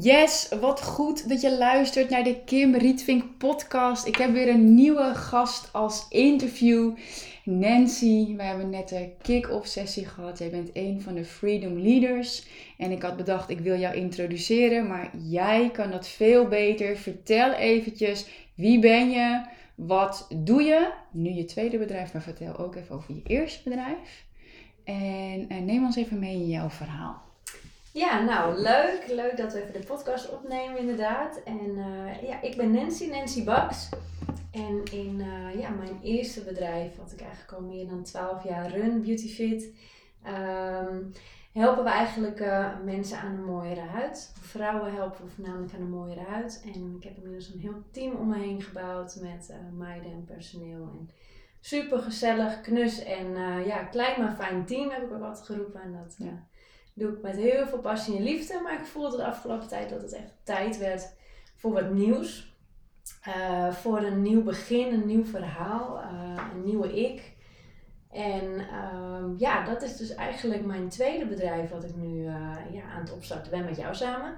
Yes, wat goed dat je luistert naar de Kim Rietvink podcast. Ik heb weer een nieuwe gast als interview. Nancy, we hebben net een kick-off sessie gehad. Jij bent een van de Freedom Leaders. En ik had bedacht, ik wil jou introduceren, maar jij kan dat veel beter. Vertel eventjes, wie ben je? Wat doe je? Nu je tweede bedrijf, maar vertel ook even over je eerste bedrijf. En, en neem ons even mee in jouw verhaal. Ja, nou leuk. Leuk dat we even de podcast opnemen inderdaad. En uh, ja, ik ben Nancy, Nancy Baks. En in uh, ja, mijn eerste bedrijf, wat ik eigenlijk al meer dan 12 jaar run, Beautyfit, um, helpen we eigenlijk uh, mensen aan een mooiere huid. Vrouwen helpen we voornamelijk aan een mooiere huid. En ik heb inmiddels een heel team om me heen gebouwd met meiden en personeel. En super gezellig, knus en ja, klein maar fijn team heb ik ook altijd geroepen. En dat ja doe ik met heel veel passie en liefde. Maar ik voelde de afgelopen tijd dat het echt tijd werd voor wat nieuws. Uh, voor een nieuw begin, een nieuw verhaal, uh, een nieuwe ik. En uh, ja, dat is dus eigenlijk mijn tweede bedrijf wat ik nu uh, ja, aan het opstarten ben met jou samen.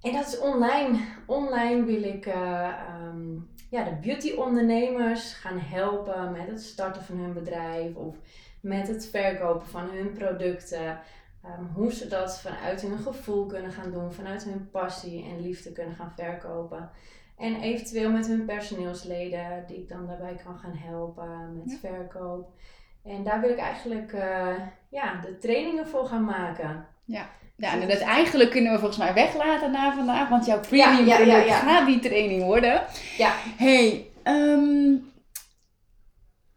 En dat is online. Online wil ik um, ja, de beauty ondernemers gaan helpen met het starten van hun bedrijf of met het verkopen van hun producten. Um, hoe ze dat vanuit hun gevoel kunnen gaan doen, vanuit hun passie en liefde kunnen gaan verkopen. En eventueel met hun personeelsleden, die ik dan daarbij kan gaan helpen met verkoop. En daar wil ik eigenlijk uh, ja, de trainingen voor gaan maken. Ja. Ja, en dat eigenlijk kunnen we volgens mij weglaten na vandaag, want jouw premium ja, ja, ja, gaat die training worden. Ja. Hey, um,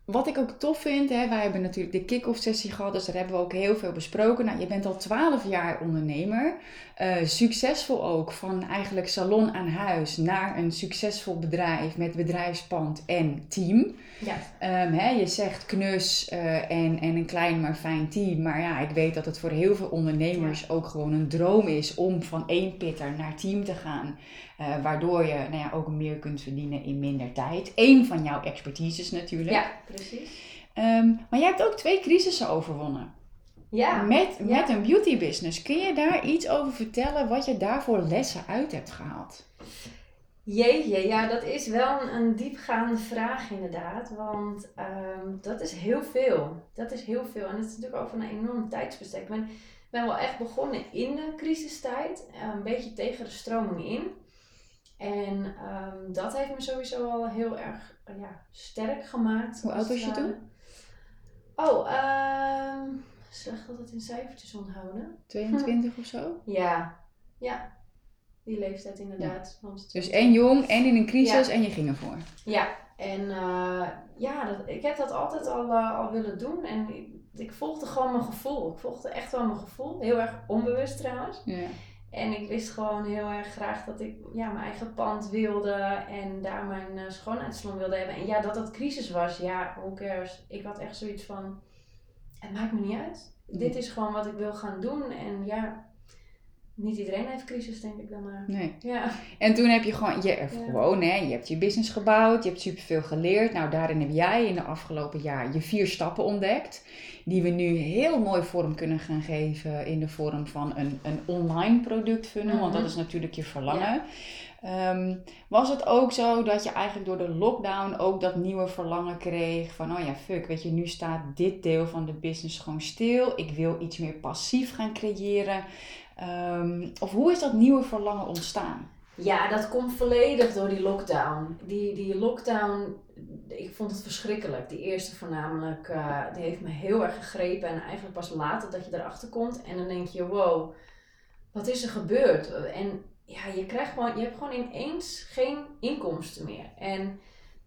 wat ik ook tof vind, hè, wij hebben natuurlijk de kick-off sessie gehad, dus daar hebben we ook heel veel besproken. Nou, je bent al 12 jaar ondernemer, uh, succesvol ook, van eigenlijk salon aan huis naar een succesvol bedrijf met bedrijfspand en team. Ja. Um, hè, je zegt knus uh, en, en een klein maar fijn team, maar ja, ik weet dat het voor heel veel ondernemers ook gewoon een droom is om van één pitter naar team te gaan. Uh, waardoor je nou ja, ook meer kunt verdienen in minder tijd. Eén van jouw expertises natuurlijk. Ja, precies. Um, maar jij hebt ook twee crisissen overwonnen. Ja. Met, met een beauty business. Kun je daar iets over vertellen wat je daarvoor lessen uit hebt gehaald? Jeetje, ja, dat is wel een, een diepgaande vraag inderdaad. Want um, dat is heel veel. Dat is heel veel. En het is natuurlijk over een enorm tijdsbestek. Ik ben, ben wel echt begonnen in de crisistijd. Een beetje tegen de stroming in. En um, dat heeft me sowieso al heel erg ja, sterk gemaakt. Hoe oud was je toen? Oh, um, slecht dat het in cijfertjes onthouden. 22 of zo? Ja, ja. Die leeftijd inderdaad. Ja. Dus en jong en in een crisis en je ging ervoor. Ja, en uh, ja, dat, ik heb dat altijd al, uh, al willen doen. En ik, ik, volgde gewoon mijn gevoel. Ik volgde echt wel mijn gevoel. Heel erg onbewust trouwens. Ja. En ik wist gewoon heel erg graag dat ik ja, mijn eigen pand wilde en daar mijn uh, schoonheidssalon wilde hebben. En ja, dat dat crisis was, ja, who cares. Ik had echt zoiets van, het maakt me niet uit. Dit is gewoon wat ik wil gaan doen. En ja, niet iedereen heeft crisis, denk ik dan maar. Nee. Ja. En toen heb je gewoon, je, ja. gewoon hè, je hebt je business gebouwd, je hebt superveel geleerd. Nou, daarin heb jij in de afgelopen jaar je vier stappen ontdekt. Die we nu heel mooi vorm kunnen gaan geven in de vorm van een, een online product funnel. Want dat mhm. is natuurlijk je verlangen. Um, was het ook zo dat je eigenlijk door de lockdown ook dat nieuwe verlangen kreeg van, oh ja, fuck, weet je, nu staat dit deel van de business gewoon stil. Ik wil iets meer passief gaan creëren. Um, of hoe is dat nieuwe verlangen ontstaan? Ja, dat komt volledig door die lockdown. Die, die lockdown, ik vond het verschrikkelijk. Die eerste voornamelijk, uh, die heeft me heel erg gegrepen. En eigenlijk pas later dat je erachter komt. En dan denk je, wow, wat is er gebeurd? En ja, je, krijgt gewoon, je hebt gewoon ineens geen inkomsten meer. En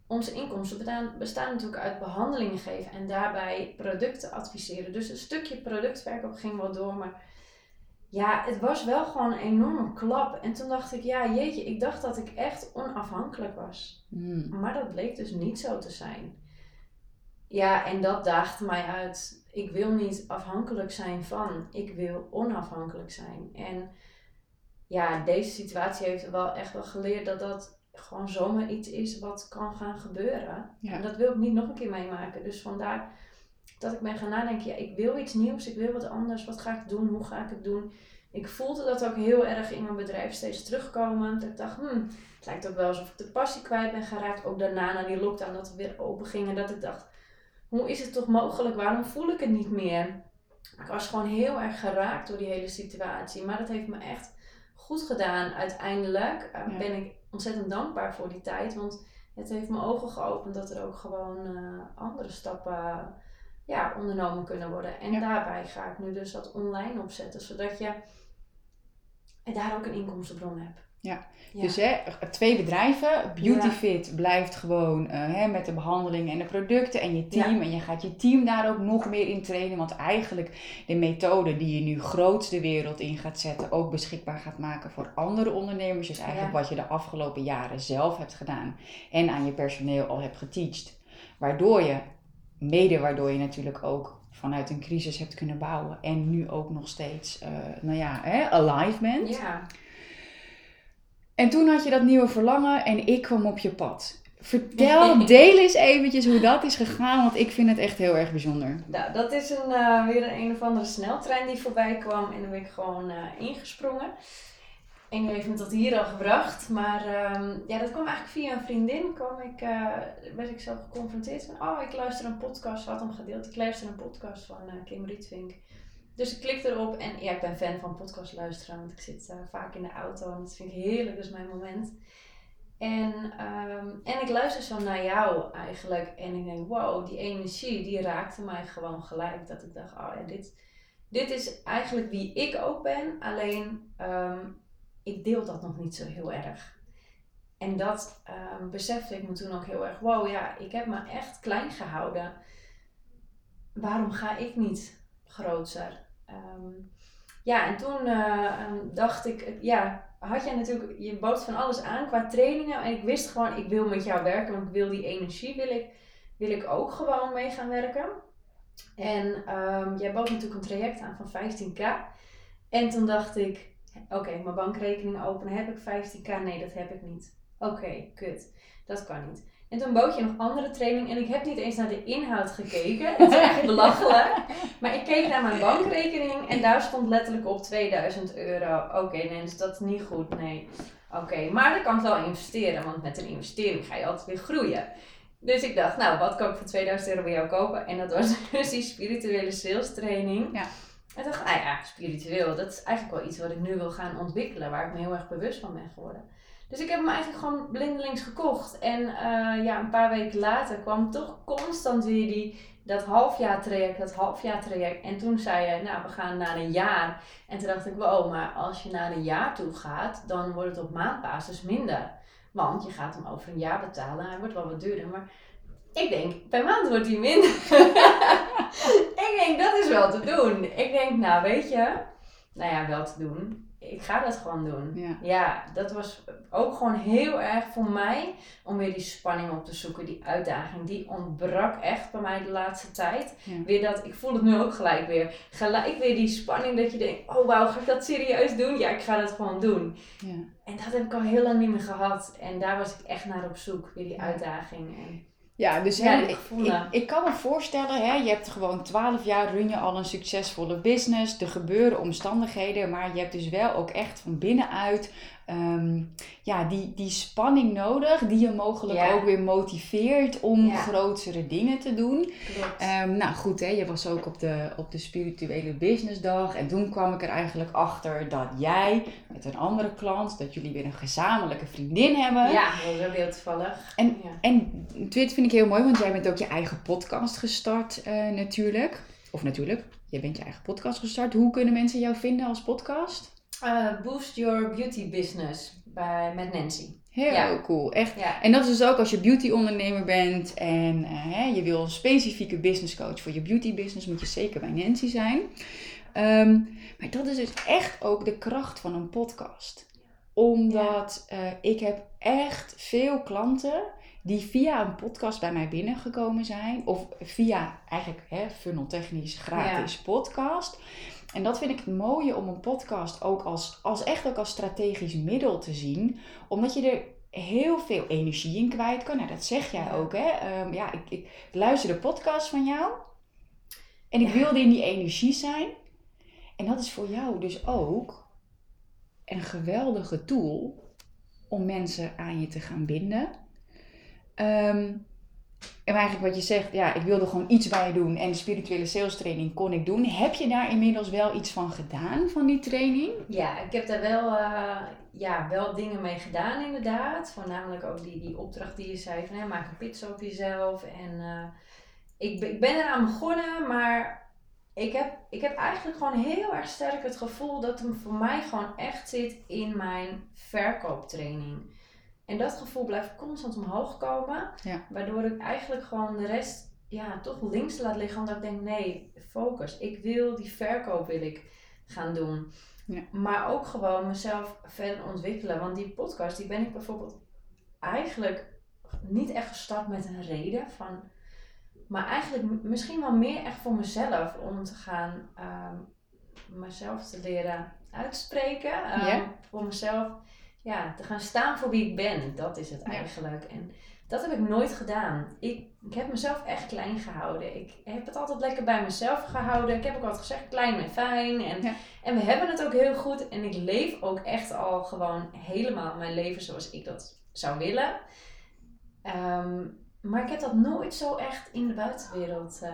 onze inkomsten bestaan, bestaan natuurlijk uit behandelingen geven en daarbij producten adviseren. Dus een stukje productverkoop ging wel door, maar ja, het was wel gewoon een enorme klap. En toen dacht ik, ja, jeetje, ik dacht dat ik echt onafhankelijk was. Hmm. Maar dat bleek dus niet zo te zijn. Ja, en dat daagde mij uit. Ik wil niet afhankelijk zijn van, ik wil onafhankelijk zijn. En ja, deze situatie heeft wel echt wel geleerd dat dat gewoon zomaar iets is wat kan gaan gebeuren. En dat wil ik niet nog een keer meemaken. Dus vandaar dat ik ben gaan nadenken, ja, ik wil iets nieuws, ik wil wat anders. Wat ga ik doen? Hoe ga ik het doen? ik voelde dat ook heel erg in mijn bedrijf steeds terugkomen. Dat ik dacht, hmm, het lijkt ook wel alsof ik de passie kwijt ben geraakt. Ook daarna, na die lockdown, dat we weer open gingen. Dat ik dacht, hoe is het toch mogelijk? Waarom voel ik het niet meer? Ik was gewoon heel erg geraakt door die hele situatie. Maar dat heeft me echt goed gedaan. Uiteindelijk uh, ben ik ontzettend dankbaar voor die tijd. Want het heeft mijn ogen geopend dat er ook gewoon uh, andere stappen ja, ondernomen kunnen worden. En daarbij ga ik nu dus dat online opzetten. Zodat je daar ook een inkomstenbron hebt. Ja, dus hè, twee bedrijven. Beautyfit blijft gewoon uh, hè, met de behandelingen en de producten en je team. En je gaat je team daar ook nog meer in trainen. Want eigenlijk de methode die je nu grootste de wereld in gaat zetten, ook beschikbaar gaat maken voor andere ondernemers. Dus eigenlijk wat je de afgelopen jaren zelf hebt gedaan en aan je personeel al hebt geteacht. Waardoor je, mede waardoor je natuurlijk ook vanuit een crisis hebt kunnen bouwen. En nu ook nog steeds, uh, nou ja, hè, alive bent. Ja. En toen had je dat nieuwe verlangen en ik kwam op je pad. Vertel, deel eens eventjes hoe dat is gegaan, want ik vind het echt heel erg bijzonder. Nou, dat is een, uh, weer een, een of andere sneltrein die voorbij kwam en dan ben ik gewoon uh, ingesprongen. En die heeft me tot hier al gebracht. Maar um, ja, dat kwam eigenlijk via een vriendin. Kwam ik, uh, werd ik zelf geconfronteerd van, oh, ik luister een podcast, had hem gedeeld. Ik luister een podcast van Kim Rietvink. Dus ik klik erop en ja, ik ben fan van podcast luisteren, want ik zit uh, vaak in de auto en dat vind ik heerlijk, dat is mijn moment. En, um, en ik luister zo naar jou eigenlijk en ik denk, wow, die energie die raakte mij gewoon gelijk. Dat ik dacht, oh dit, dit is eigenlijk wie ik ook ben, alleen um, ik deel dat nog niet zo heel erg. En dat um, besefte ik me toen ook heel erg, wow, ja, ik heb me echt klein gehouden. Waarom ga ik niet groter? Um, ja, en toen uh, dacht ik, ja, had jij natuurlijk, je bood van alles aan qua trainingen. En ik wist gewoon, ik wil met jou werken, want ik wil die energie, wil ik, wil ik ook gewoon mee gaan werken. En jij bood natuurlijk een traject aan van 15k. En toen dacht ik, oké, mijn bankrekening openen, heb ik 15k? Nee, dat heb ik niet. Oké, kut. Dat kan niet. En toen bood je nog andere training en ik heb niet eens naar de inhoud gekeken. Het is echt belachelijk. Maar ik keek naar mijn bankrekening en daar stond letterlijk op 2000 euro. Oké, okay, Nens, dat is niet goed. Nee. Oké, maar dan kan ik wel investeren, want met een investering ga je altijd weer groeien. Dus ik dacht, nou, wat kan ik voor 2000 euro bij jou kopen? En dat was dus die spirituele sales training. Ja. En dacht, ah ja, spiritueel, dat is eigenlijk wel iets wat ik nu wil gaan ontwikkelen, waar ik me heel erg bewust van ben geworden. Dus ik heb hem eigenlijk gewoon blindelings gekocht. En uh, ja, een paar weken later kwam toch constant weer die, dat halfjaar traject, dat halfjaar traject. En toen zei je, nou, we gaan naar een jaar. En toen dacht ik, wow, maar als je naar een jaar toe gaat, dan wordt het op maandbasis minder. Want je gaat hem over een jaar betalen. Hij wordt wel wat duurder, maar ik denk, per maand wordt hij minder. ik denk, dat is wel te doen. Ik denk, nou, weet je, nou ja, wel te doen ik ga dat gewoon doen. Ja. ja. dat was ook gewoon heel erg voor mij om weer die spanning op te zoeken, die uitdaging. Die ontbrak echt bij mij de laatste tijd. Weer dat, ik voel het nu ook gelijk weer. Gelijk weer die spanning dat je denkt, oh wauw, ga ik dat serieus doen? Ja, ik ga dat gewoon doen. Ja. En dat heb ik al heel lang niet meer gehad. En daar was ik echt naar op zoek, weer die uitdaging. En, ja, dus ja, ik, ik, kan me voorstellen, hè, je hebt gewoon 12 jaar run je al een succesvolle business. Er gebeuren omstandigheden, maar je hebt dus wel ook echt van binnenuit Ehm, ja, die, die spanning nodig, die je mogelijk ook weer motiveert om ja. grotere dingen te doen. Um, nou goed, hè, je was ook op de, op de spirituele businessdag en toen kwam ik er eigenlijk achter dat jij met een andere klant, dat jullie weer een gezamenlijke vriendin hebben. Ja, dat is ook heel toevallig. En, en dit vind ik heel mooi, want jij bent ook je eigen podcast gestart uh, natuurlijk. Of natuurlijk, jij bent je eigen podcast gestart. Hoe kunnen mensen jou vinden als podcast? Uh, boost Your Beauty Business bij, met Nancy. Heel cool, echt. En dat is dus ook als je beauty ondernemer bent en uh, hè, je wil een specifieke business coach voor je beauty business, moet je zeker bij Nancy zijn. Um, maar dat is dus echt ook de kracht van een podcast. Omdat uh, ik heb echt veel klanten die via een podcast bij mij binnengekomen zijn. Of via eigenlijk hè, funneltechnisch gratis podcast. En dat vind ik het mooie om een podcast ook als, als echt ook als strategisch middel te zien. Omdat je er heel veel energie in kwijt kan. Nou, dat zeg jij ook, hè? Um, ja, ik, ik luister de podcast van jou. En ik wilde in die energie zijn. En dat is voor jou dus ook een geweldige tool om mensen aan je te gaan binden. Ehm, en eigenlijk wat je zegt, ja, ik wilde gewoon iets bij doen en de spirituele sales training kon ik doen. Heb je daar inmiddels wel iets van gedaan, van die training? Ja, ik heb daar wel, uh, ja, wel dingen mee gedaan inderdaad. Voornamelijk ook die, die opdracht die je zei van hè, maak een pizza op jezelf. En uh, ik, ik ben eraan begonnen, maar ik heb, ik heb eigenlijk gewoon heel erg sterk het gevoel dat hem voor mij gewoon echt zit in mijn verkooptraining. En dat gevoel blijft constant omhoog komen. Ja. Waardoor ik eigenlijk gewoon de rest ja, toch links laat liggen. Omdat ik denk, nee, focus. Ik wil die verkoop wil ik gaan doen. Ja. Maar ook gewoon mezelf verder ontwikkelen. Want die podcast, die ben ik bijvoorbeeld eigenlijk niet echt gestart met een reden van... Maar eigenlijk misschien wel meer echt voor mezelf. Om te gaan um, mezelf te leren uitspreken. Um, Voor mezelf ja, te gaan staan voor wie ik ben. Dat is het eigenlijk. En dat heb ik nooit gedaan. Ik, ik heb mezelf echt klein gehouden. Ik heb het altijd lekker bij mezelf gehouden. Ik heb ook altijd gezegd, klein en fijn. En, en we hebben het ook heel goed. En ik leef ook echt al gewoon helemaal mijn leven zoals ik dat zou willen. Ehm, maar ik heb dat nooit zo echt in de buitenwereld uh,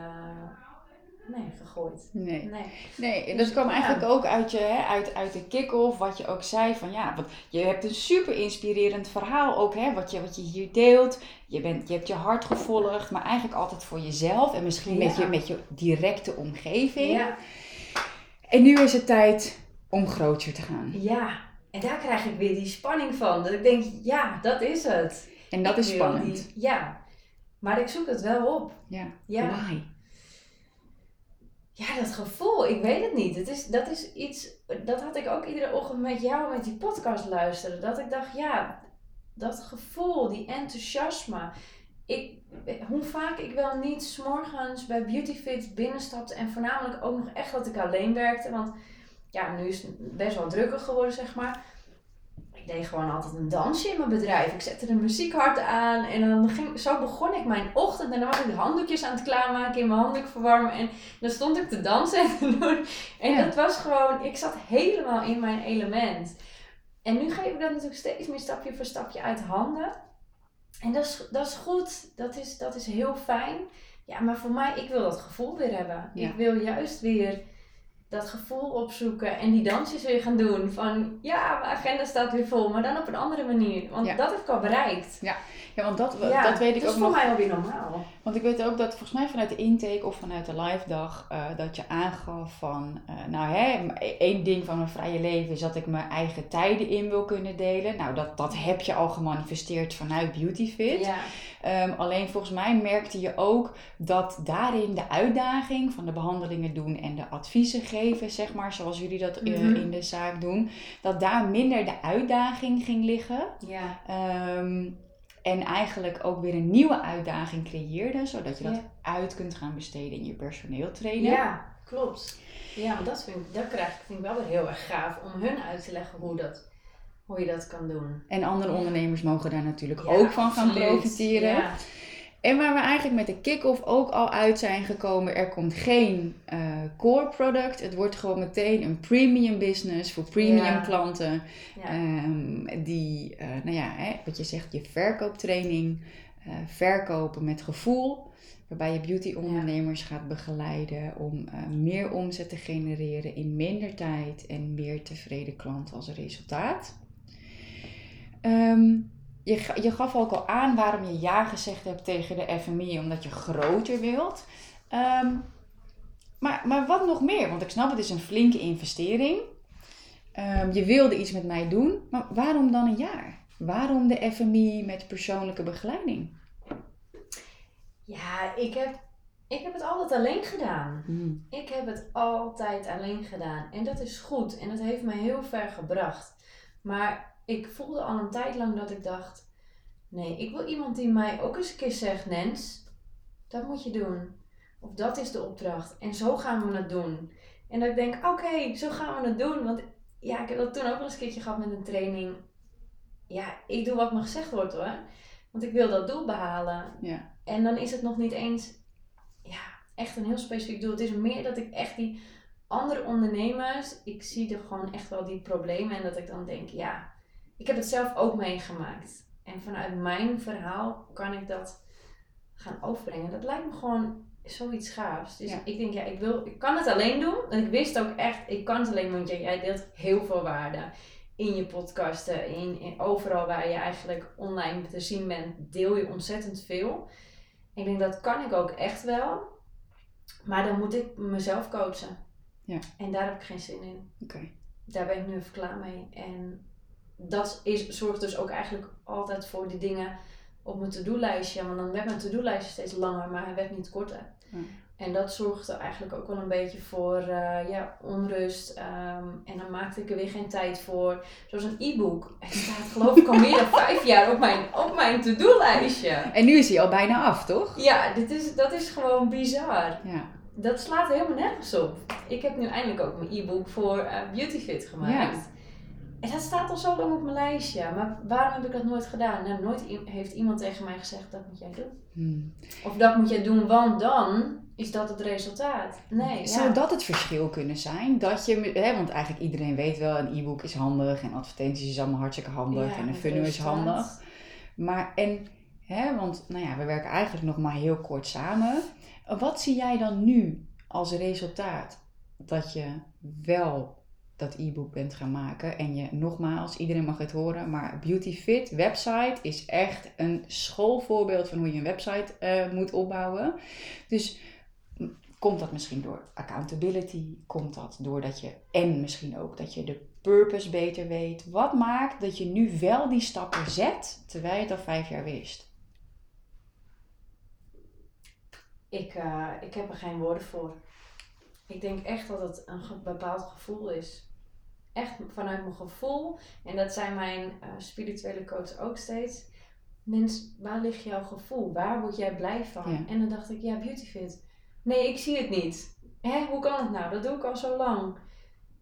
nee, gegooid. Nee. Nee, nee dus dat kwam eigenlijk ook uit, je, hè, uit, uit de kick-off, wat je ook zei van ja, want je hebt een super inspirerend verhaal ook, hè, wat je, wat je hier deelt. Je, bent, je hebt je hart gevolgd, maar eigenlijk altijd voor jezelf en misschien met, je, met je directe omgeving. Ja. En nu is het tijd om groter te gaan. Ja, en daar krijg ik weer die spanning van. Dat ik denk, ja, dat is het. En dat is spannend. ja, maar ik zoek het wel op. Ja, ja. Why? Ja, dat gevoel, ik weet het niet. Het is, dat is iets, dat had ik ook iedere ochtend met jou met die podcast luisteren. Dat ik dacht, ja, dat gevoel, die enthousiasme. Ik, hoe vaak ik wel niet s'morgens bij Beautyfit binnenstapte en voornamelijk ook nog echt dat ik alleen werkte. Want ja, nu is het best wel drukker geworden, zeg maar ik deed gewoon altijd een dansje in mijn bedrijf. Ik zette de muziek hard aan en dan ging, zo begon ik mijn ochtend. En dan was ik de handdoekjes aan het klaarmaken, in mijn handdoek verwarmen. En dan stond ik te dansen en te doen. En dat was gewoon, ik zat helemaal in mijn element. En nu geef ik dat natuurlijk steeds meer stapje voor stapje uit handen. En dat is, dat is goed, dat is, dat is heel fijn. Ja, maar voor mij, ik wil dat gevoel weer hebben. Ik wil juist weer dat gevoel opzoeken en die dansjes weer gaan doen. Van ja, mijn agenda staat weer vol, maar dan op een andere manier. Want dat heb ik al bereikt. Ja, ja want dat, dat weet ik ook nog. Dat is voor mij alweer normaal. Want ik weet ook dat volgens mij vanuit de intake of vanuit de live dag, uh, dat je aangaf van, uh, nou hè, één ding van mijn vrije leven is dat ik mijn eigen tijden in wil kunnen delen. Nou, dat, dat heb je al gemanifesteerd vanuit Beautyfit. Ja. Um, alleen volgens mij merkte je ook dat daarin de uitdaging van de behandelingen doen en de adviezen geven, zeg maar, zoals jullie dat uh, in de zaak doen, dat daar minder de uitdaging ging liggen. Ja. Um, en eigenlijk ook weer een nieuwe uitdaging creëerde, zodat je dat uit kunt gaan besteden in je personeel trainen. Ja, klopt. Ja, dat, vind ik, dat krijg ik, vind ik wel weer heel erg gaaf om hun uit te leggen hoe, dat, hoe je dat kan doen. En andere ondernemers mogen daar natuurlijk ook van gaan profiteren. Ja. En waar we eigenlijk met de kick-off ook al uit zijn gekomen, er komt geen uh, core product. Het wordt gewoon meteen een premium business voor premium klanten. Um, die, uh, nou ja, hè, wat je zegt, je verkooptraining, uh, verkopen met gevoel. Waarbij je beauty ondernemers gaat begeleiden om meer omzet te genereren in minder tijd en meer tevreden klanten als resultaat. Um, je, je gaf ook al aan waarom je ja gezegd hebt tegen de FMI, omdat je groter wilt. Ehm, maar, maar wat nog meer? Want ik snap, het is een flinke investering. Um, je wilde iets met mij doen, maar waarom dan een jaar? Waarom de FMI met persoonlijke begeleiding? Ja, ik heb, ik heb het altijd alleen gedaan. Hmm. Ik heb het altijd alleen gedaan. En dat is goed. En dat heeft mij heel ver gebracht. Maar ik voelde al een tijd lang dat ik dacht: nee, ik wil iemand die mij ook eens een keer zegt: Nens, dat moet je doen. Of dat is de opdracht. En zo gaan we het doen. En dat ik denk: oké, zo gaan we het doen. Want ja, ik heb dat toen ook wel eens een keertje gehad met een training. Ja, ik doe wat me gezegd wordt hoor. Want ik wil dat doel behalen. Ja. En dan is het nog niet eens ja, echt een heel specifiek doel. Het is meer dat ik echt die andere ondernemers, ik zie er gewoon echt wel die problemen. En dat ik dan denk, ja, ik heb het zelf ook meegemaakt. En vanuit mijn verhaal kan ik dat gaan overbrengen. Dat lijkt me gewoon zoiets gaafs. Dus ik denk, ja, ik, wil, ik kan het alleen doen. En ik wist ook echt, ik kan het alleen want jij deelt heel veel waarde in je podcasten, in, in, overal waar je eigenlijk online te zien bent, deel je ontzettend veel. Ik denk dat kan ik ook echt wel, maar dan moet ik mezelf coachen. Ja. En daar heb ik geen zin in. Oké. Daar ben ik nu even klaar mee. En dat is, zorgt dus ook eigenlijk altijd voor die dingen op mijn to-do-lijstje. Want dan werd mijn to-do-lijstje steeds langer, maar hij werd niet korter. En dat zorgde eigenlijk ook wel een beetje voor uh, ja, onrust. Ehm, en dan maakte ik er weer geen tijd voor. Zoals een e-book. Het staat geloof ik al meer dan vijf jaar op mijn, op mijn to-do-lijstje. En nu is hij al bijna af, toch? Ja, dit is, dat is gewoon bizar. Ja. Dat slaat helemaal nergens op. Ik heb nu eindelijk ook mijn e-book voor uh, BeautyFit gemaakt. Ja. En dat staat al zo lang op mijn lijstje. Maar waarom heb ik dat nooit gedaan? Nou, nooit heeft iemand tegen mij gezegd, dat moet jij doen. Hmm. Of dat moet jij doen, want dan is dat het resultaat. Nee. Zou dat het verschil kunnen zijn? Dat je, hè, want eigenlijk iedereen weet wel, een e-book is handig en advertenties is allemaal hartstikke handig en een funnel is handig. Maar en, hè, want nou ja, we werken eigenlijk nog maar heel kort samen. Wat zie jij dan nu als resultaat? Dat je wel dat e-book bent gaan maken. En je, nogmaals, iedereen mag het horen, maar Beauty Fit website is echt een schoolvoorbeeld van hoe je een website uh, moet opbouwen. Dus komt dat misschien door accountability? Komt dat doordat je, en misschien ook dat je de purpose beter weet? Wat maakt dat je nu wel die stappen zet, terwijl je het al vijf jaar wist? Ik, uh, ik heb er geen woorden voor. Ik denk echt dat het een bepaald gevoel is echt vanuit mijn gevoel. En dat zijn mijn uh, spirituele coach ook steeds. Mens, waar ligt jouw gevoel? Waar word jij blij van? En dan dacht ik, ja, beautyfit. Nee, ik zie het niet. Hè, hoe kan het nou? Dat doe ik al zo lang.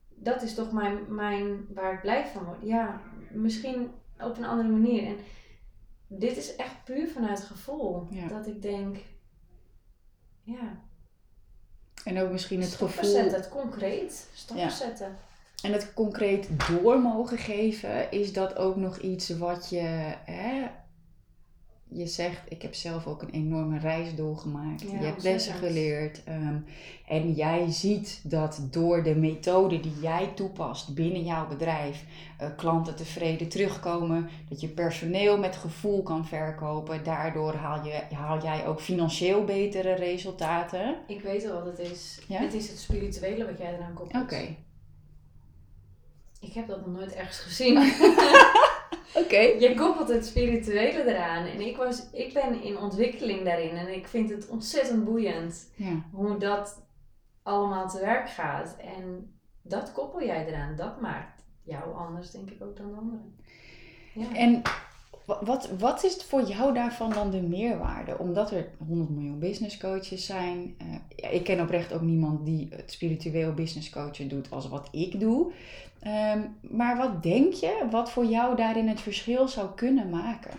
Dat is toch mijn, mijn, waar ik blij van word. Ja, misschien op een andere manier. En dit is echt puur vanuit gevoel. Dat ik denk, ja. En ook misschien het Stappen gevoel... zetten, het concreet. Stappen zetten en het concreet door mogen geven, is dat ook nog iets wat je. Hè, je zegt, ik heb zelf ook een enorme reis doorgemaakt. je hebt lessen geleerd. Ehm, en jij ziet dat door de methode die jij toepast binnen jouw bedrijf, uh, klanten tevreden terugkomen. Dat je personeel met gevoel kan verkopen. Daardoor haal, je, haal jij ook financieel betere resultaten. Ik weet al wat het is. Het is het spirituele wat jij eraan koppelt. Oké. Ik heb dat nog nooit ergens gezien. Oké. Je koppelt het spirituele eraan. En ik, was, ik ben in ontwikkeling daarin. En ik vind het ontzettend boeiend. Ja. Hoe dat allemaal te werk gaat. En dat koppel jij eraan. Dat maakt jou anders, denk ik, ook dan de anderen. Ja. En wat, wat is voor jou daarvan dan de meerwaarde? Omdat er 100 miljoen business coaches zijn. Uh, ik ken oprecht ook niemand die het spiritueel business coachen doet als wat ik doe. Ehm, maar wat denk je wat voor jou daarin het verschil zou kunnen maken?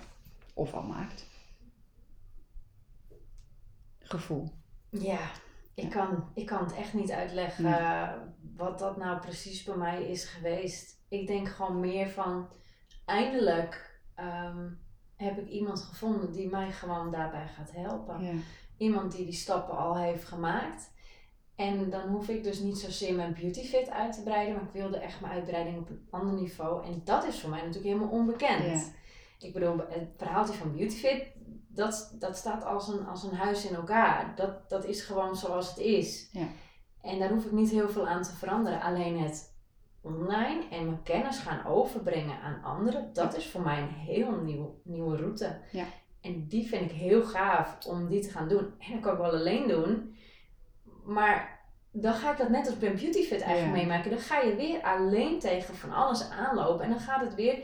Of al maakt? Gevoel. Ja, ik, Kan, ik kan het echt niet uitleggen uh, wat dat nou precies bij mij is geweest. Ik denk gewoon meer van eindelijk ehm, heb ik iemand gevonden die mij gewoon daarbij gaat helpen. Iemand die die stappen al heeft gemaakt. En dan hoef ik dus niet zozeer mijn beautyfit uit te breiden, maar ik wilde echt mijn uitbreiding op een ander niveau. En dat is voor mij natuurlijk helemaal onbekend. Ik bedoel, het verhaaltje van beautyfit, dat, dat staat als een, als een huis in elkaar. Dat, dat is gewoon zoals het is. Ja. En daar hoef ik niet heel veel aan te veranderen. Alleen het online en mijn kennis gaan overbrengen aan anderen, dat is voor mij een heel nieuw, nieuwe route. Ja. En die vind ik heel gaaf om die te gaan doen. En dat kan ik wel alleen doen. Maar dan ga ik dat net als bij Beautyfit eigenlijk meemaken. Dan ga je weer alleen tegen van alles aanlopen. En dan gaat het weer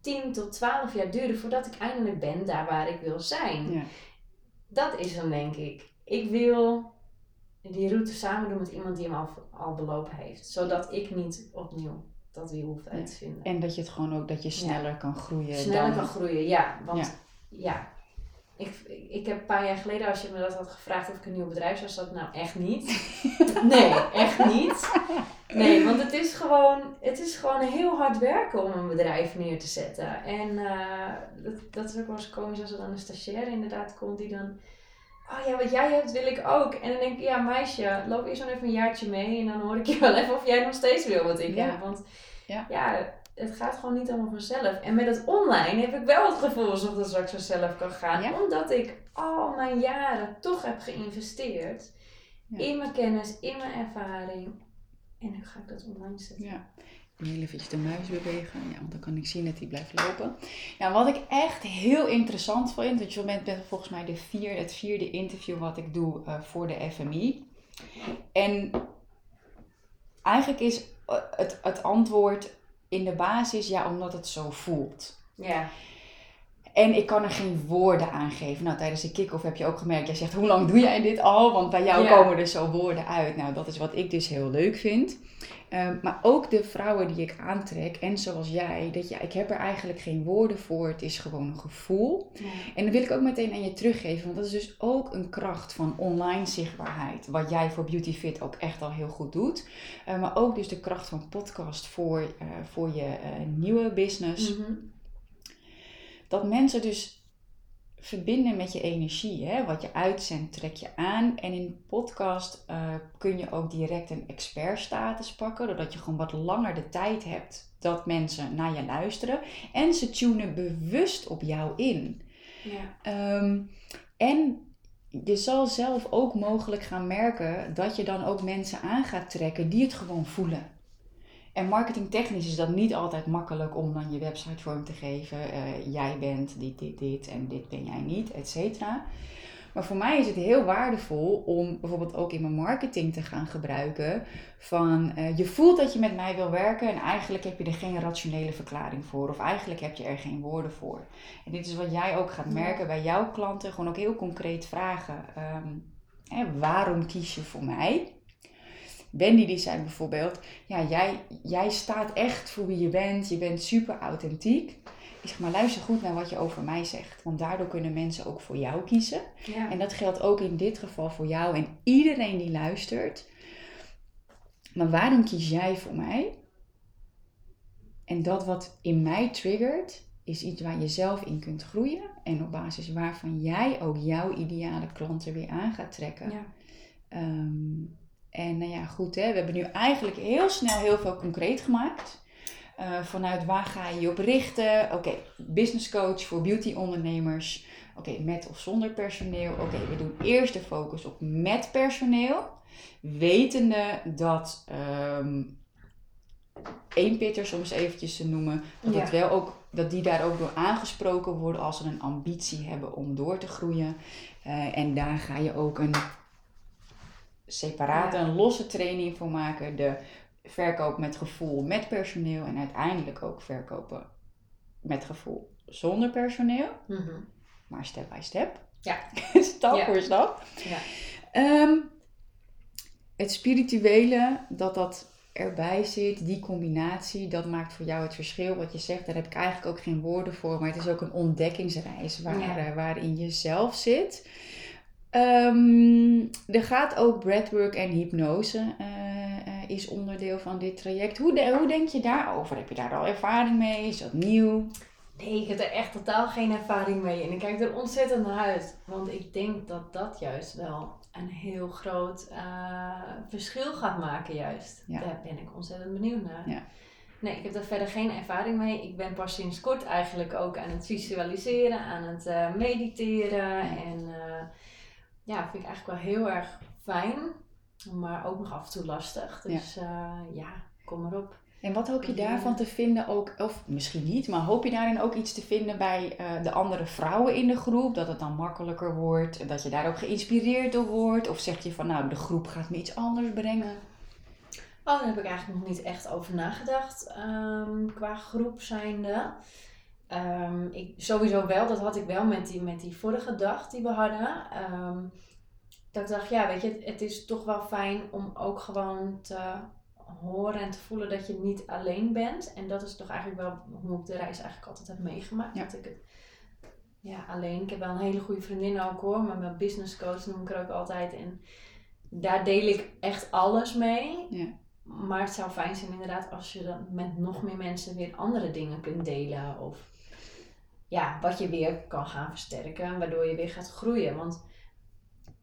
10 tot 12 jaar duren voordat ik eindelijk ben daar waar ik wil zijn. Ja. Dat is dan denk ik. Ik wil die route samen doen met iemand die hem al, al belopen heeft. Zodat ik niet opnieuw dat weer hoef uit te vinden. En dat je het gewoon ook, dat je sneller kan groeien. Sneller kan groeien, ja. Want ja, ik, ik heb een paar jaar geleden, als je me dat had gevraagd of ik een nieuw bedrijf zou starten, nou echt niet. nee, echt niet. Nee, want het is gewoon, het is gewoon heel hard werken om een bedrijf neer te zetten. En uh, dat, dat is ook wel eens komisch als er dan een stagiair inderdaad komt die dan oh ja, wat jij hebt wil ik ook. En dan denk ik, ja meisje, loop eerst nog even een jaartje mee en dan hoor ik je wel even of jij nog steeds wil wat ik ja. heb. Want ja. ja. het gaat gewoon niet allemaal vanzelf. En met het online heb ik wel het gevoel alsof het straks vanzelf kan gaan. Omdat ik al mijn jaren toch heb geïnvesteerd in mijn kennis, in mijn ervaring. En nu ga ik dat online zetten. Ja. Heel eventjes de muis bewegen, ja, want dan kan ik zien dat hij blijft lopen. Ja, wat ik echt heel interessant vind, want je bent volgens mij de het vierde interview wat ik doe uh, voor de FMI. En eigenlijk is eh, het, het antwoord in de basis ja, omdat het zo voelt. Ja. En ik kan er geen woorden aan geven. Nou, tijdens de kick-off heb je ook gemerkt, jij zegt, hoe lang doe jij dit al? Want bij jou komen er zo woorden uit. Nou, dat is wat ik dus heel leuk vind. Ehm, maar ook de vrouwen die ik aantrek, en zoals jij, dat ja, ik heb er eigenlijk geen woorden voor. Het is gewoon een gevoel. En dat wil ik ook meteen aan je teruggeven, want dat is dus ook een kracht van online zichtbaarheid. Wat jij voor Beauty Fit ook echt al heel goed doet. Uh, maar ook dus de kracht van podcast voor, uh, voor je uh, nieuwe business. Mm -hmm. Dat mensen dus verbinden met je energie. Hè? Wat je uitzendt, trek je aan. En in podcast uh, kun je ook direct een expertstatus pakken, doordat je gewoon wat langer de tijd hebt dat mensen naar je luisteren. En ze tunen bewust op jou in. Ja. Um, en je zal zelf ook mogelijk gaan merken dat je dan ook mensen aan gaat trekken die het gewoon voelen. En marketingtechnisch is dat niet altijd makkelijk om dan je website vorm te geven. Uh, jij bent dit, dit, dit en dit ben jij niet, et cetera. Maar voor mij is het heel waardevol om bijvoorbeeld ook in mijn marketing te gaan gebruiken van uh, je voelt dat je met mij wil werken en eigenlijk heb je er geen rationele verklaring voor of eigenlijk heb je er geen woorden voor. En dit is wat jij ook gaat merken bij jouw klanten, gewoon ook heel concreet vragen. Um, hè, waarom kies je voor mij? Wendy die zei bijvoorbeeld, ja, jij, jij staat echt voor wie je bent, je bent super authentiek. Ik zeg maar, luister goed naar wat je over mij zegt, want daardoor kunnen mensen ook voor jou kiezen. Ja. En dat geldt ook in dit geval voor jou en iedereen die luistert. Maar waarom kies jij voor mij? En dat wat in mij triggert, is iets waar je zelf in kunt groeien. En op basis waarvan jij ook jouw ideale klanten weer aan gaat trekken. Ja. Ehm, en nou ja, goed, hè, we hebben nu eigenlijk heel snel heel veel concreet gemaakt. Uh, vanuit waar ga je je op richten? Oké, business coach voor beauty ondernemers. Oké, met of zonder personeel. Oké, we doen eerst de focus op met personeel. Wetende dat um, één pitter soms eventjes te noemen. Dat, het wel ook, dat die daar ook door aangesproken worden als ze een ambitie hebben om door te groeien. Uh, en daar ga je ook een separaat een losse training voor maken. De verkoop met gevoel met personeel en uiteindelijk ook verkopen met gevoel zonder personeel. Mhm. Maar step by step. Ja. stap voor stap. Ja. Um, het spirituele, dat dat erbij zit, die combinatie, dat maakt voor jou het verschil. Wat je zegt, daar heb ik eigenlijk ook geen woorden voor, maar het is ook een ontdekkingsreis waar, eh, waarin je zelf zit. Um, er gaat ook breathwork en hypnose uh, is onderdeel van dit traject. Hoe, hoe denk je daarover? Heb je daar al ervaring mee? Is dat nieuw? Nee, ik heb er echt totaal geen ervaring mee. En ik kijk er ontzettend naar uit. Want ik denk dat dat juist wel een heel groot uh, verschil gaat maken juist. Daar ben ik ontzettend benieuwd naar. Ja. Nee, ik heb daar verder geen ervaring mee. Ik ben pas sinds kort eigenlijk ook aan het visualiseren, aan het uh, mediteren. En ja, vind ik eigenlijk wel heel erg fijn. Maar ook nog af en toe lastig. Dus ja, uh, ja kom erop. En wat hoop je daarvan te vinden ook, of misschien niet, maar hoop je daarin ook iets te vinden bij uh, de andere vrouwen in de groep? Dat het dan makkelijker wordt, dat je daar ook geïnspireerd door wordt? Of zeg je van nou, de groep gaat me iets anders brengen? Oh, daar heb ik eigenlijk nog niet echt over nagedacht um, qua groep zijnde. Um, ik, sowieso wel, dat had ik wel met die, met die vorige dag die we hadden. Um, dat ik dacht, ja, weet je, het, het, is toch wel fijn om ook gewoon te horen en te voelen dat je niet alleen bent. En dat is toch eigenlijk wel hoe ik de reis eigenlijk altijd heb meegemaakt. Dat ik het Ja, alleen ik heb wel een hele goede vriendin ook hoor, maar mijn business coach noem ik er ook altijd. En daar deel ik echt alles mee. Ja. Maar het zou fijn zijn inderdaad als je dan met nog meer mensen weer andere dingen kunt delen. Of ja, wat je weer kan gaan versterken, waardoor je weer gaat groeien. Want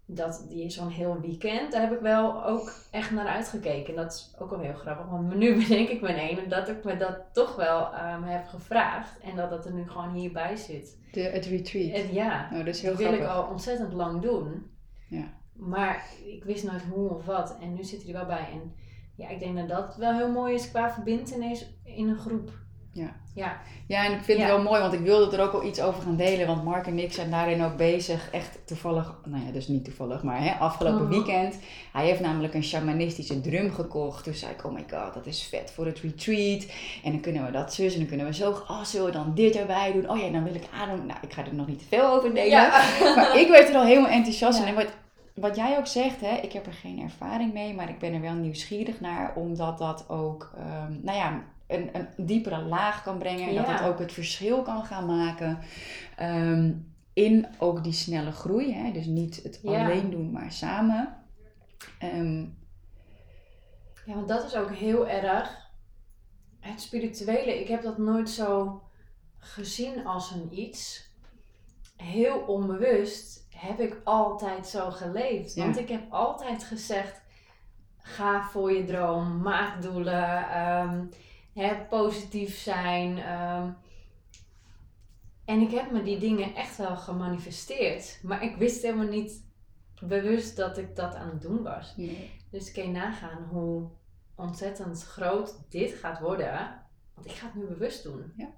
dat die zo'n heel weekend, daar heb ik wel ook echt naar uitgekeken. Dat is ook wel heel grappig, want nu bedenk ik me een dat ik me dat toch wel um, heb gevraagd. En dat dat er nu gewoon hierbij zit. De, het retreat? ja, oh, dat, is heel dat wil ik al ontzettend lang doen. Ja. Maar ik wist nooit hoe of wat. En nu zit hij er wel bij. En ja, ik denk dat dat wel heel mooi is qua verbindenis in een groep. Ja. Ja. ja, en ik vind het wel mooi, want ik wilde er ook wel iets over gaan delen. Want Mark en ik zijn daarin ook bezig. Echt toevallig, nou ja, dus niet toevallig, maar hè, afgelopen mhm. weekend. Hij heeft namelijk een shamanistische drum gekocht. Toen zei ik, oh my god, dat is vet voor het retreat. En dan kunnen we dat zus en dan kunnen we zo. Oh, zullen we dan dit erbij doen? Oh ja, dan wil ik adem. Nou, ik ga er nog niet te veel over delen. Maar ik werd er al helemaal enthousiast in. En wat, wat jij ook zegt, hè, ik heb er geen ervaring mee, maar ik ben er wel nieuwsgierig naar, omdat dat ook, um, nou ja, een, een diepere laag kan brengen. En dat het ook het verschil kan gaan maken. Ehm, in ook die snelle groei. Hè? Dus niet het alleen doen, maar samen. Ehm, ja, want dat is ook heel erg. Het spirituele, ik heb dat nooit zo gezien als een iets. Heel onbewust heb ik altijd zo geleefd. Want ik heb altijd gezegd: ga voor je droom, maak doelen. Um, hè, positief zijn. Ehm, en ik heb me die dingen echt wel gemanifesteerd. Maar ik wist helemaal niet bewust dat ik dat aan het doen was. Dus ik kan je nagaan hoe ontzettend groot dit gaat worden. Want ik ga het nu bewust doen. Ja.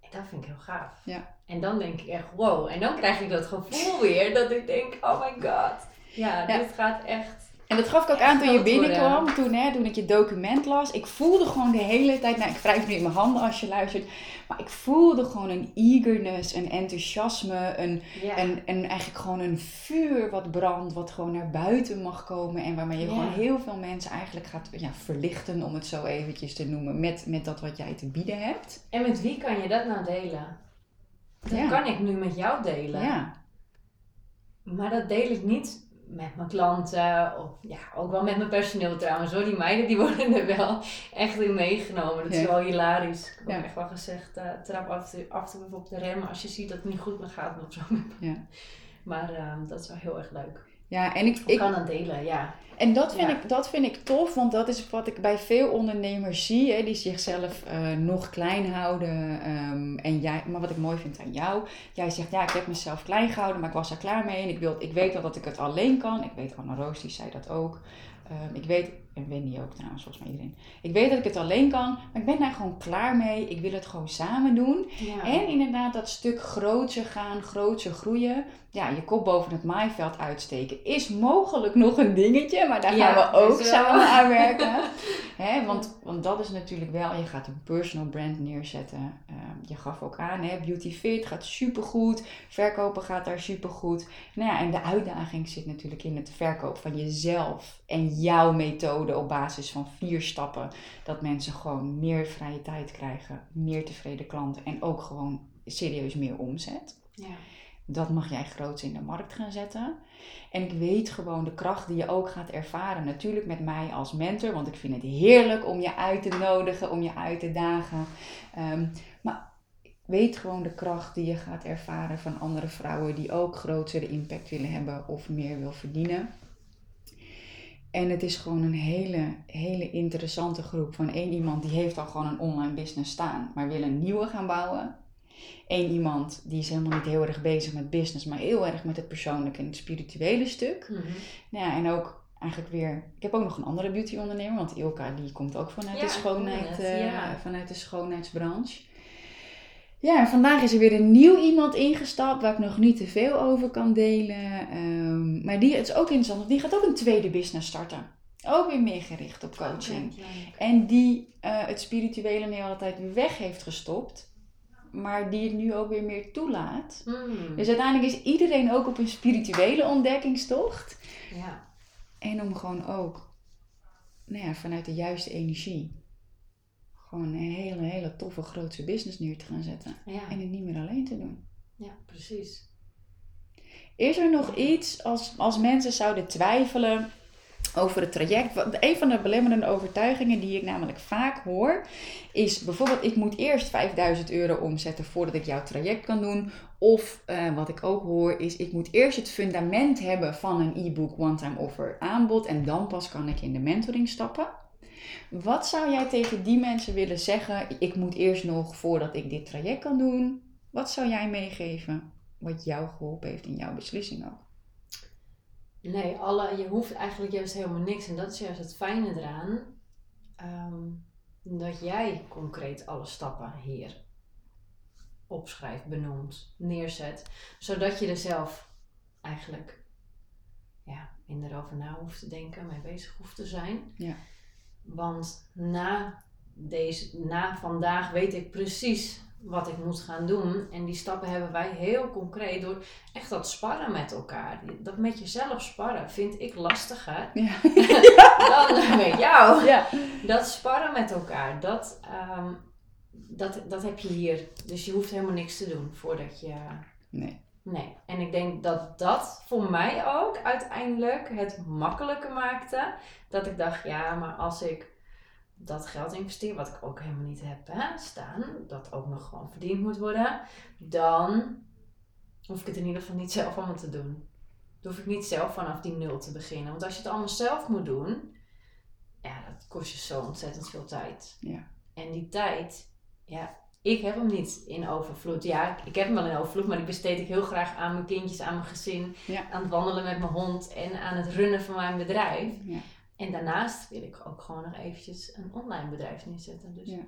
En dat vind ik heel gaaf. Ja. En dan denk ik echt, wow. En dan krijg ik dat gevoel weer dat ik denk, oh my god. Ja, ja. dit gaat echt en dat gaf ik ook aan toen je binnenkwam, toen, hè, toen ik je document las. Ik voelde gewoon de hele tijd, nou ik wrijf nu in mijn handen als je luistert. Maar ik voelde gewoon een eagerness, een enthousiasme, een, en, en eigenlijk gewoon een vuur wat brandt, wat gewoon naar buiten mag komen. En waarmee je gewoon heel veel mensen eigenlijk gaat ja, verlichten, om het zo eventjes te noemen, met, met dat wat jij te bieden hebt. En met wie kan je dat nou delen? Dat kan ik nu met jou delen. Ja. Maar dat deel ik niet met mijn klanten, of ja, ook wel met mijn personeel trouwens hoor. Die meiden die worden er wel echt in meegenomen. Dat is wel hilarisch. Ik heb ja. echt wel gezegd, uh, trap af, en toe op de rem als je ziet dat het niet goed meer gaat of zo. Ja. Maar uh, dat is wel heel erg leuk. Ja, en ik, ik kan het delen, ja. En dat vind, ik, dat vind ik tof, want dat is wat ik bij veel ondernemers zie, hè, die zichzelf uh, nog klein houden. Um, en jij, maar wat ik mooi vind aan jou, jij zegt ja, ik heb mezelf klein gehouden, maar ik was er klaar mee en ik, wil, ik weet wel dat ik het alleen kan. Ik weet, Anna Roos die zei dat ook. Um, ik weet, en Wendy ook trouwens, volgens mij iedereen. Ik weet dat ik het alleen kan, maar ik ben daar gewoon klaar mee. Ik wil het gewoon samen doen. En inderdaad dat stuk groter gaan, groter groeien. Ja, je kop boven het maaiveld uitsteken is mogelijk nog een dingetje, maar daar gaan we ook samen aan werken. hè, want, want dat is natuurlijk wel, je gaat een personal brand neerzetten. Uh, je gaf ook aan, hè, Beauty Fit gaat supergoed. Verkopen gaat daar supergoed. Nou ja, en de uitdaging zit natuurlijk in het verkoop van jezelf en jouw methode op basis van vier stappen. Dat mensen gewoon meer vrije tijd krijgen, meer tevreden klanten en ook gewoon serieus meer omzet. Ja. Dat mag jij groots in de markt gaan zetten. En ik weet gewoon de kracht die je ook gaat ervaren. Natuurlijk met mij als mentor, want ik vind het heerlijk om je uit te nodigen, om je uit te dagen. Um, maar weet gewoon de kracht die je gaat ervaren van andere vrouwen die ook grotere impact willen hebben of meer wil verdienen. En het is gewoon een hele, hele interessante groep van één iemand die heeft al gewoon een online business staan, maar wil een nieuwe gaan bouwen. Eén iemand die is helemaal niet heel erg bezig met business, maar heel erg met het persoonlijke en het spirituele stuk. Mm nou ja, en ook eigenlijk weer. Ik heb ook nog een andere beauty ondernemer, want Ilka die komt ook vanuit de schoonheid, uh, vanuit de schoonheidsbranche. Ja, en vandaag is er weer een nieuw iemand ingestapt waar ik nog niet te veel over kan delen. Ehm, maar die het is ook interessant, want die gaat ook een tweede business starten. Ook weer meer gericht op coaching. En die uh, het spirituele meer altijd weg heeft gestopt. Maar die het nu ook weer meer toelaat. Hmm. Dus uiteindelijk is iedereen ook op een spirituele ontdekkingstocht. Ja. En om gewoon ook nou ja, vanuit de juiste energie gewoon een hele, hele toffe grootse business neer te gaan zetten. En het niet meer alleen te doen. Ja, precies. Is er nog iets als, als mensen zouden twijfelen over het traject? Een van de belemmerende overtuigingen die ik namelijk vaak hoor, is bijvoorbeeld: ik moet eerst 5000 euro omzetten voordat ik jouw traject kan doen. Of eh, wat ik ook hoor, is: ik moet eerst het fundament hebben van een e-book one-time offer aanbod en dan pas kan ik in de mentoring stappen. Wat zou jij tegen die mensen willen zeggen? Ik moet eerst nog voordat ik dit traject kan doen. Wat zou jij meegeven wat jou geholpen heeft in jouw beslissing ook? Nee, alle, je hoeft eigenlijk juist helemaal niks. En dat is juist het fijne eraan. Ehm, dat jij concreet alle stappen hier opschrijft, benoemt, neerzet. Zodat je er zelf eigenlijk ja, in erover na hoeft te denken, mee bezig hoeft te zijn. Ja. Want na, deze, na vandaag weet ik precies wat ik moet gaan doen. En die stappen hebben wij heel concreet door echt dat sparren met elkaar. Dat met jezelf sparren vind ik lastiger ja. dan met jou. Ja. Dat sparren met elkaar, dat, um, dat, dat heb je hier. Dus je hoeft helemaal niks te doen voordat je... Nee. Nee. En ik denk dat dat voor mij ook uiteindelijk het makkelijker maakte. Dat ik dacht, ja, maar als ik dat geld investeer, wat ik ook helemaal niet heb hè, staan, dat ook nog gewoon verdiend moet worden, dan hoef ik het in ieder geval niet zelf allemaal te doen. Dan hoef ik niet zelf vanaf die nul te beginnen. Want als je het allemaal zelf moet doen, ja, dat kost je zo ontzettend veel tijd. Ja. En die tijd, ja, ik heb hem niet in overvloed. Ja, ik heb hem wel in overvloed, maar die besteed ik heel graag aan mijn kindjes, aan mijn gezin, aan het wandelen met mijn hond en aan het runnen van mijn bedrijf. Ja. En daarnaast wil ik ook gewoon nog eventjes een online bedrijf neerzetten. Dus ja,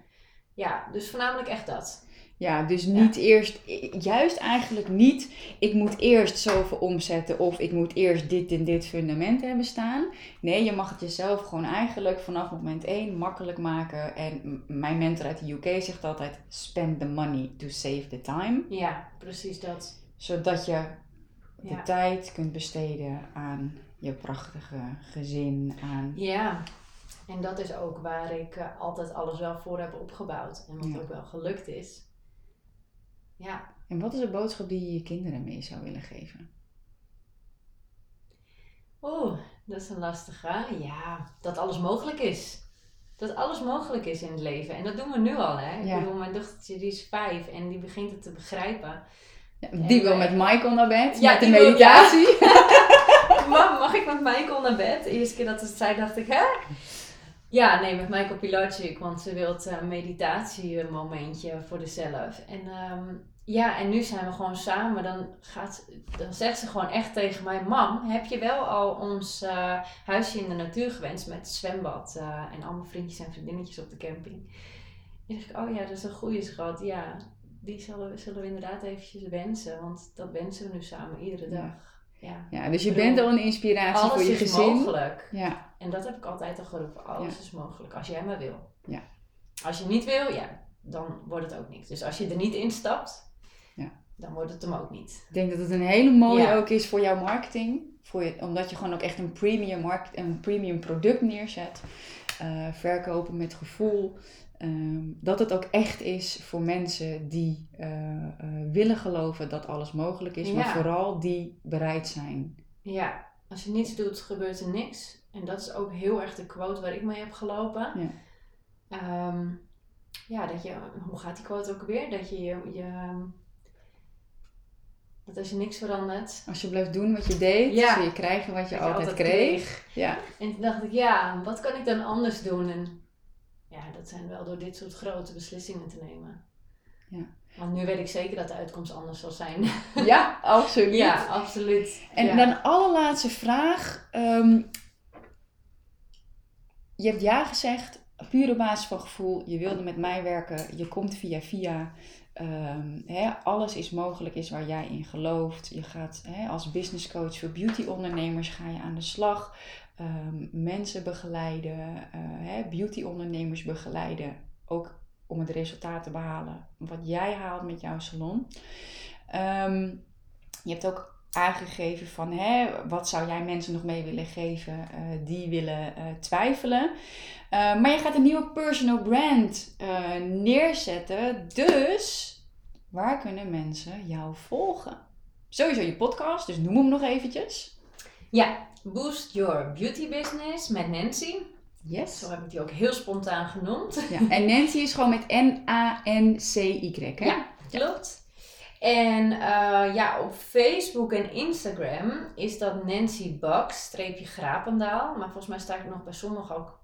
ja dus voornamelijk echt dat. Ja, dus niet eerst, juist eigenlijk niet, ik moet eerst zoveel omzetten of ik moet eerst dit en dit fundament hebben staan. Nee, je mag het jezelf gewoon eigenlijk vanaf moment 1 makkelijk maken. En mijn mentor uit de UK zegt altijd, spend the money to save the time. Ja, precies dat. Zodat je de tijd kunt besteden aan je prachtige gezin aan. Ja, en dat is ook waar ik uh, altijd alles wel voor heb opgebouwd. En wat ook wel gelukt is. Ja. En wat is de boodschap die je je kinderen mee zou willen geven? Oeh, dat is een lastige. Ja, dat alles mogelijk is. Dat alles mogelijk is in het leven. En dat doen we nu al, hè. Ja. Ik bedoel, mijn dochtertje die is vijf en die begint het te begrijpen. die wil met Michael naar bed, ja, met de meditatie. Mam, mag ik met Michael naar bed? De eerste keer dat ze zei, dacht ik, hè? Ja, nee, met Michael Pilacic, want ze wil een meditatiemomentje voor zichzelf. En um, ja, en nu zijn we gewoon samen. Dan, gaat, dan zegt ze gewoon echt tegen mij: Mam, heb je wel al ons uh, huisje in de natuur gewenst met zwembad uh, en allemaal vriendjes en vriendinnetjes op de camping? En dacht ik: Oh ja, dat is een goede schat. Ja, die zullen, zullen we inderdaad eventjes wensen, want dat wensen we nu samen iedere dag. Ja, ja dus je bent al een inspiratie voor je gezin. Alles is mogelijk. Ja. En dat heb ik altijd al geroepen. Alles is mogelijk, als jij maar wil. Ja. Als je niet wil, ja, dan wordt het ook niks. Dus als je er niet instapt, ja. dan wordt het hem ook niet. Ik denk dat het een hele mooie ook is voor jouw marketing. Voor je, omdat je gewoon ook echt een premium, market, een premium product neerzet. Uh, verkopen met gevoel. Ehm, dat het ook echt is voor mensen die uh, willen geloven dat alles mogelijk is, maar vooral die bereid zijn. Ja, als je niets doet, gebeurt er niks. En dat is ook heel erg de quote waar ik mee heb gelopen. Ja, um, ja dat je, hoe gaat die quote ook weer? Dat je je, je dat als je niks verandert. Als je blijft doen wat je deed, ja. zul je krijgen wat je, altijd, kreeg. Ja. En toen dacht ik, ja, wat kan ik dan anders doen? En ja, dat zijn wel door dit soort grote beslissingen te nemen. Ja. Want nu weet ik zeker dat de uitkomst anders zal zijn. Ja, absoluut. ja, absoluut. En ja. dan allerlaatste vraag. Ehm, je hebt ja gezegd, pure basis van gevoel. Je wilde met mij werken. Je komt via via. Um, alles is mogelijk, is waar jij in gelooft. Je gaat als business coach voor beauty ondernemers ga je aan de slag. Um, mensen begeleiden, uh, beauty-ondernemers begeleiden, ook om het resultaat te behalen wat jij haalt met jouw salon. Um, je hebt ook aangegeven van hè, wat zou jij mensen nog mee willen geven uh, die willen uh, twijfelen. maar je gaat een nieuwe personal brand neerzetten. Dus waar kunnen mensen jou volgen? Sowieso je podcast, dus noem hem nog eventjes. Ja, Boost Your Beauty Business met Nancy. Yes. Zo heb ik die ook heel spontaan genoemd. Ja, en Nancy is gewoon met N-A-N-C-Y, hè? Ja, klopt. En uh, ja, op Facebook en Instagram is dat Nancy Bucks, streepje Grapendaal. Maar volgens mij sta ik nog bij sommigen ook,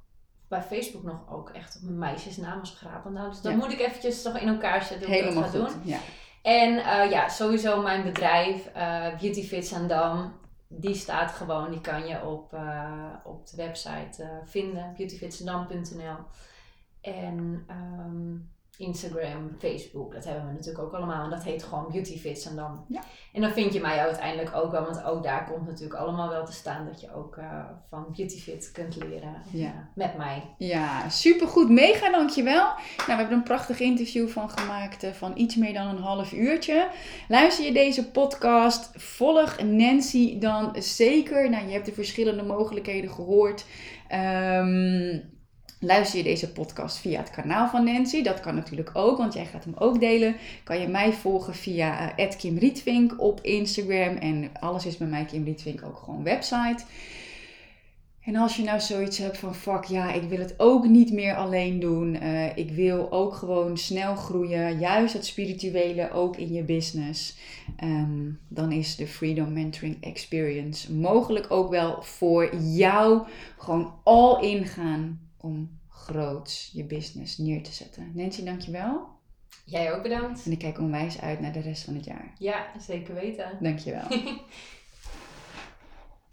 bij Facebook nog ook echt op mijn meisjesnaam als Grapendaal. Dus dan moet ik eventjes toch in elkaar zetten hoe Helemaal ik dat ga goed. doen. Ja. En uh, ja, sowieso mijn bedrijf, uh, Beauty Fits Dam die staat gewoon, die kan je op, op de website vinden, beautyfitsendam.nl. En Instagram, Facebook, dat hebben we natuurlijk ook allemaal. En dat heet gewoon Beautyfits en dan. Ja. En dan vind je mij uiteindelijk ook wel, want ook daar komt natuurlijk allemaal wel te staan dat je ook uh, van Beautyfit kunt leren ja. met mij. Ja, supergoed. Mega dankjewel. Nou, we hebben een prachtig interview van gemaakt uh, van iets meer dan een half uurtje. Luister je deze podcast, volg Nancy dan zeker. Nou, je hebt de verschillende mogelijkheden gehoord. Um, Luister je deze podcast via het kanaal van Nancy? Dat kan natuurlijk ook, want jij gaat hem ook delen. Kan je mij volgen via uh, Kim Rietvink op Instagram. En alles is bij mij Kim Rietvink ook gewoon website. En als je nou zoiets hebt van fuck ja, ik wil het ook niet meer alleen doen. Uh, ik wil ook gewoon snel groeien. Juist het spirituele ook in je business. Um, dan is de Freedom Mentoring Experience mogelijk ook wel voor jou. Gewoon all in gaan om groots je business neer te zetten. Nancy, dankjewel. Jij ook bedankt. En ik kijk onwijs uit naar de rest van het jaar. Ja, zeker weten. Dankjewel.